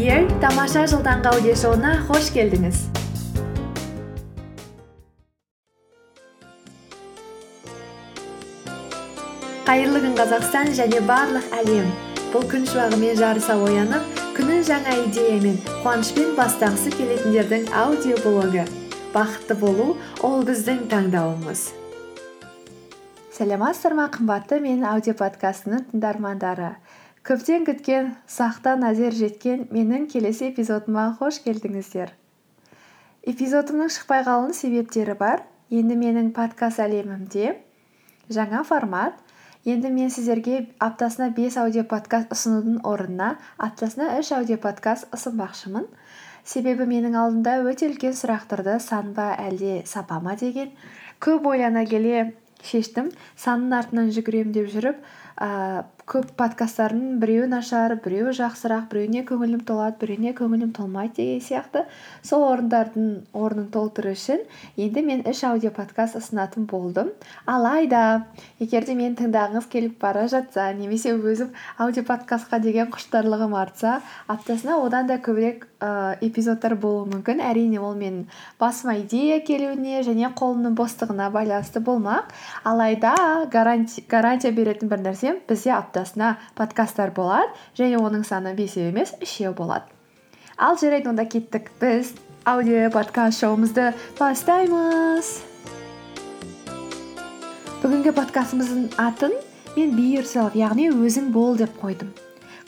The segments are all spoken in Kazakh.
here тамаша жыл таңғы аудиошоуына қош келдіңіз қайырлы күн қазақстан және барлық әлем. Бұл күн шуағымен жарыса оянып күнін жаңа идеямен қуанышпен бастағысы келетіндердің аудиоблогы бақытты болу ол біздің таңдауымыз. Сәлеметсіздер ма қымбатты менің аудиоподкастының тыңдармандары. Көптен күткен сақтан әзер жеткен менің келесі эпизодыма қош келдіңіздер. Эпизодымның шықпай қалуының себептері бар. Енді менің подкаст әлемімде жаңа формат. Енді мен сіздерге аптасына бес аудиоподкаст ұсынудың орнына аптасына үш аудиоподкаст ұсынбақшымын. Себебі менің алдымда өте үлкен сұрақтарды сан ба әлде сапа ма? деген көп ойлана келе шештім. Санның артынан жүгіремін деп жүріп көп подкасттардың біреуі нашар біреуі жақсырақ біреуіне көңілім толады біреуіне көңілім толмайды деген сияқты. Сол орындардың орнын толтыру үшін енді мен үш аудиоподкаст ұсынатын болдым. Алайда егер де мені тыңдағыңыз келіп бара жатса немесе өзім аудиоподкастқа деген құштарлығым артса аптасына одан да көбірек ыыы эпизодтар болуы мүмкін. Әрине ол менің басыма идея келуіне және қолымның бостығына байланысты болмақ. Алайда гарантия беретін бір нәрсем бізде аптасына подкасттар болады және оның саны бесеу емес үшеу болады. Ал жарайды онда кеттік. Біз аудио подкаст шоуымызды бастаймыз. Бүгінгі подкастымыздың атын мен би яғни өзің бол деп қойдым.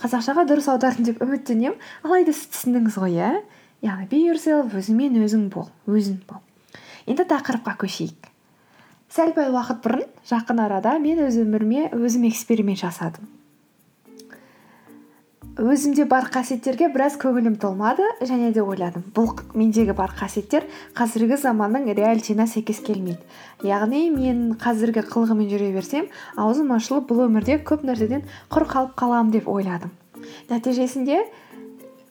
Қазақшаға дұрыс аудардым деп үміттенемін. Алайда сіз түсіндіңіз ғой иә? Яғни би өзіңмен өзің бол өзің бол. Енді тақырыпқа көшейік. Сәл пәл уақыт бұрын жақын арада мен өз өміріме өзім эксперимент жасадым. Өзімде бар қасиеттерге біраз көңілім толмады және де ойладым. Бұл мендегі бар қасиеттер қазіргі заманның реалитетіне сәйкес келмейді. Яғни мен қазіргі қылығыммен жүре берсем аузым ашылып бұл өмірде көп нәрседен құр қалып қаламын деп ойладым. Нәтижесінде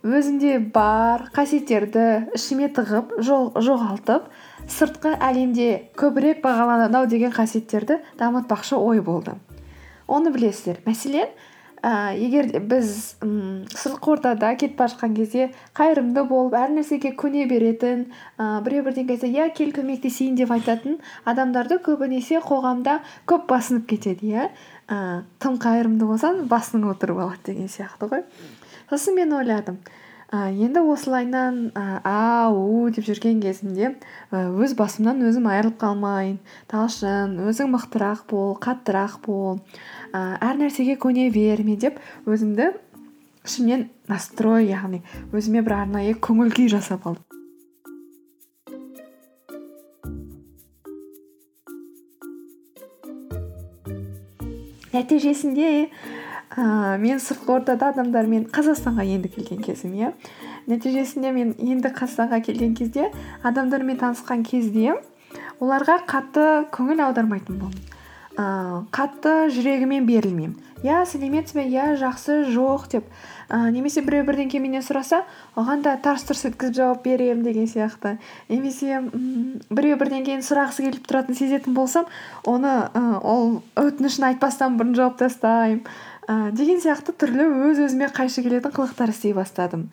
өзімде бар қасиеттерді ішіме тығып жоғалтып сыртқы әлемде көбірек бағаланады ау деген қасиеттерді дамытпақшы ой болды. Оны білесіздер. Мәселен ііі егер біз ммм сыртқы ортада кетіп бара жатқан кезде қайырымды болып әр нәрсеге көне беретін ыыы біреу бірдеңе айтса иә кел көмектесейін деп айтатын адамдарды көбінесе қоғамда көп басынып кетеді иә? Ііі тым қайырымды болсаң басың отырып алады деген сияқты ғой. Сосын мен ойладым. І енді осылайынан і а у деп жүрген кезімде өз басымнан өзім айырылып қалмайын. Талшын өзің мықтырақ бол қаттырақ бол ііі әр нәрсеге көне берме деп өзімді ішімнен настрой яғни өзіме бір арнайы көңіл күй жасап алдым. Нәтижесінде ііі мен сыртқы ортада адамдармен қазақстанға енді келген кезім иә. Нәтижесінде мен енді қазақстанға келген кезде адамдармен танысқан кезде оларға қатты көңіл аудармайтын болдым. Ыыы қатты жүрегімен берілмеймін. Иә сәлеметсіз бе? Иә жақсы жоқ деп. Ііі немесе біреу бірдеңке менен сұраса оған да тарс тұрс еткізіп жауап беремін деген сияқты. Немесе ммм біреу бірдеңені сұрағысы келіп тұратын сезетін болсам оны ы ол өтінішін айтпастан бұрын жауап тастаймын. І деген сияқты түрлі өз өзіме қайшы келетін қылықтар істей бастадым.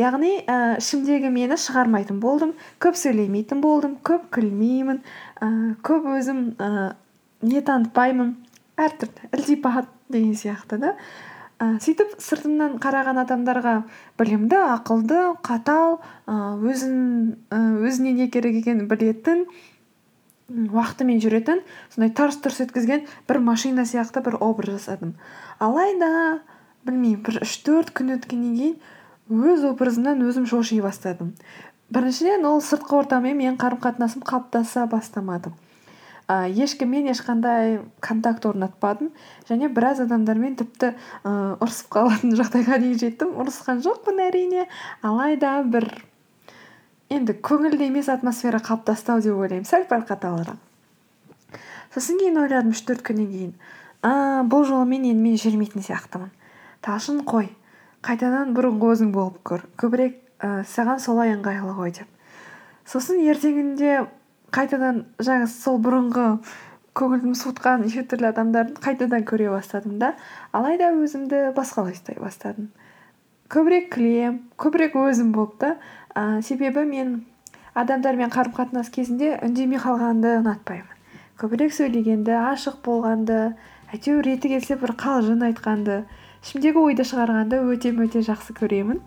Яғни ііі ішімдегі мені шығармайтын болдым көп сөйлемейтін болдым көп күлмеймін ііі көп өзім ііі не танытпаймын әртүрлі ілтипат деген сияқты да. І сөйтіп сыртымнан қараған адамдарға білімді ақылды қатал ыыы өзін өзіне не керек екенін білетін уақытымен жүретін сондай тарс тұрс еткізген бір машина сияқты бір образ жасадым. Алайда білмеймін бір үш төрт күн өткеннен кейін өз образымнан өзім шоши бастадым. Біріншіден ол сыртқы ортамен менің қарым қатынасым қалыптаса бастамады. І ешкіммен ешқандай контакт орнатпадым және біраз адамдармен тіпті ыыы ұрысып қалатын жағдайға дейін жеттім. Ұрысқан жоқпын әрине. Алайда бір енді көңілді емес атмосфера қалыптасты ау деп ойлаймын. Сәл пәл қаталырақ сосын кейін ойладым үш төрт күннен кейін. Ыыы бұл жолы мен енді мен жүрмейтін сияқтымын. Талшын қой қайтадан бұрынғы өзің болып көр. Көбірек і саған солай ыңғайлы ғой деп. Сосын ертеңінде қайтадан жаңа сол бұрынғы көңілімді суытқан неше түрлі адамдарды қайтадан көре бастадым да. Алайда өзімді басқалай ұстай бастадым. Көбірек күлемін көбірек өзім болып та ә, себебі мен адамдармен қарым қатынас кезінде үндемей қалғанды ұнатпаймын. Көбірек сөйлегенді ашық болғанды әйтеуір реті келсе бір қалжың айтқанды ішімдегі ойды шығарғанды өте мөте жақсы көремін.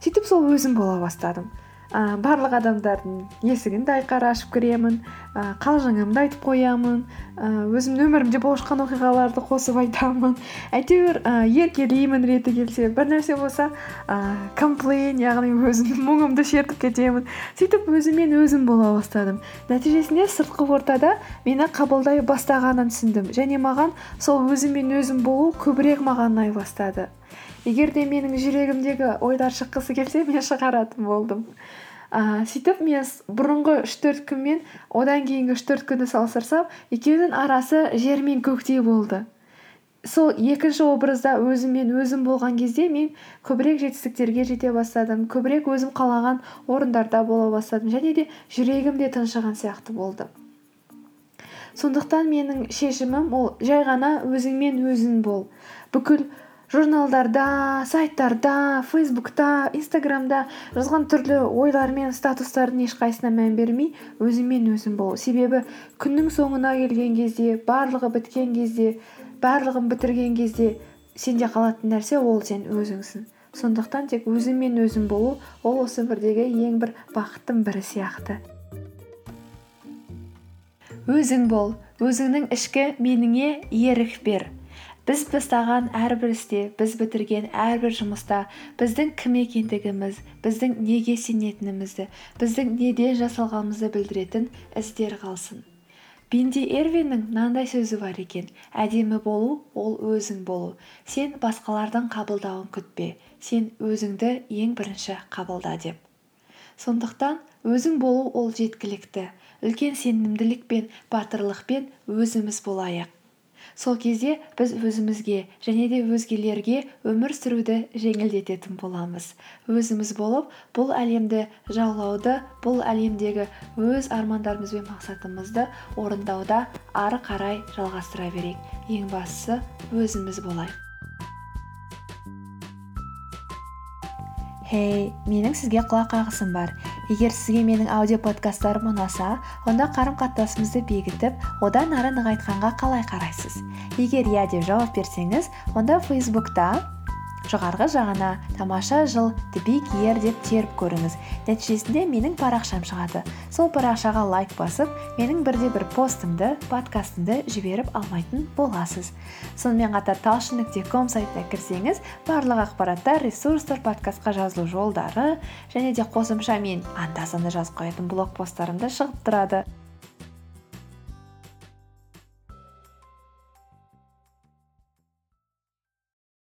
Сөйтіп сол өзім бола бастадым. Ә, барлық адамдардың есігін де айқара ашып кіремін. Ә, қалжыңымды айтып қоямын. Ә, өзімнің өмірімде болып жатқан оқиғаларды қосып айтамын. Әйтеуір ә, еркелеймін реті келсе. Бір нәрсе болса ә, комплейн яғни өзімнің мұңымды шертіп кетемін. Сөйтіп өзіммен өзім бола бастадым. Нәтижесінде сыртқы ортада мені қабылдай бастағанын түсіндім. Және маған сол өзіммен өзім болу көбірек маған ұнай бастады. Егер де менің жүрегімдегі ойлар шыққысы келсе мен шығаратын болдым. Ыыы сөйтіп мен бұрынғы үш төрт күн мен одан кейінгі үш төрт күнді салыстырсам екеуінің арасы жер мен көктей болды. Сол екінші образда өзіммен өзім болған кезде мен көбірек жетістіктерге жете бастадым көбірек өзім қалаған орындарда бола бастадым және де жүрегім де тыншыған сияқты болды. Сондықтан менің шешімім ол жай ғана өзіңмен өзің бол. Бүкіл журналдарда сайттарда фейсбукта инстаграмда жазған түрлі ойлар мен статустардың ешқайсысына мән бермей өзіңмен өзің бол себебі күннің соңына келген кезде барлығы біткен кезде барлығын бітірген кезде сенде қалатын нәрсе ол сен өзіңсің. Сондықтан тек өзіңмен өзің болу ол осы өмірдегі ең бір бақыттың бірі сияқты. Өзің бол өзіңнің ішкі меніңе ерік бер. Біз бастаған әрбір істе біз бітірген әрбір жұмыста біздің кім екендігіміз біздің неге сенетінімізді біздің неден жасалғанымызды білдіретін іздер қалсын. Бенди эрвиннің мынандай сөзі бар екен әдемі болу ол өзің болу. Сен басқалардың қабылдауын күтпе. Сен өзіңді ең бірінші қабылда деп. Сондықтан өзің болу ол жеткілікті. Үлкен сенімділік пен батырлықпен өзіміз болайық. Сол кезде біз өзімізге және де өзгелерге өмір сүруді жеңілдететін боламыз. Өзіміз болып бұл әлемді жаулауды бұл әлемдегі өз армандарымыз бен мақсатымызды орындауда ары қарай жалғастыра берейік. Ең бастысы өзіміз болайық. Хей менің сізге құлақ қағысым бар. Егер сізге менің аудиоподкасттарым ұнаса онда қарым қатынасымызды бекітіп одан ары нығайтқанға қалай қарайсыз? Егер иә деп жауап берсеңіз онда фейсбукта жоғарғы жағына тамаша жыл биг ер деп теріп көріңіз. Нәтижесінде менің парақшам шығады. Сол парақшаға лайк басып менің бірде бір постымды подкастымды жіберіп алмайтын боласыз. Сонымен қатар талшын нүкте ком сайтына кірсеңіз барлық ақпараттар ресурстар подкастқа жазылу жолдары және де қосымша мен анда санда жазып қоятын блог посттарым да шығып тұрады.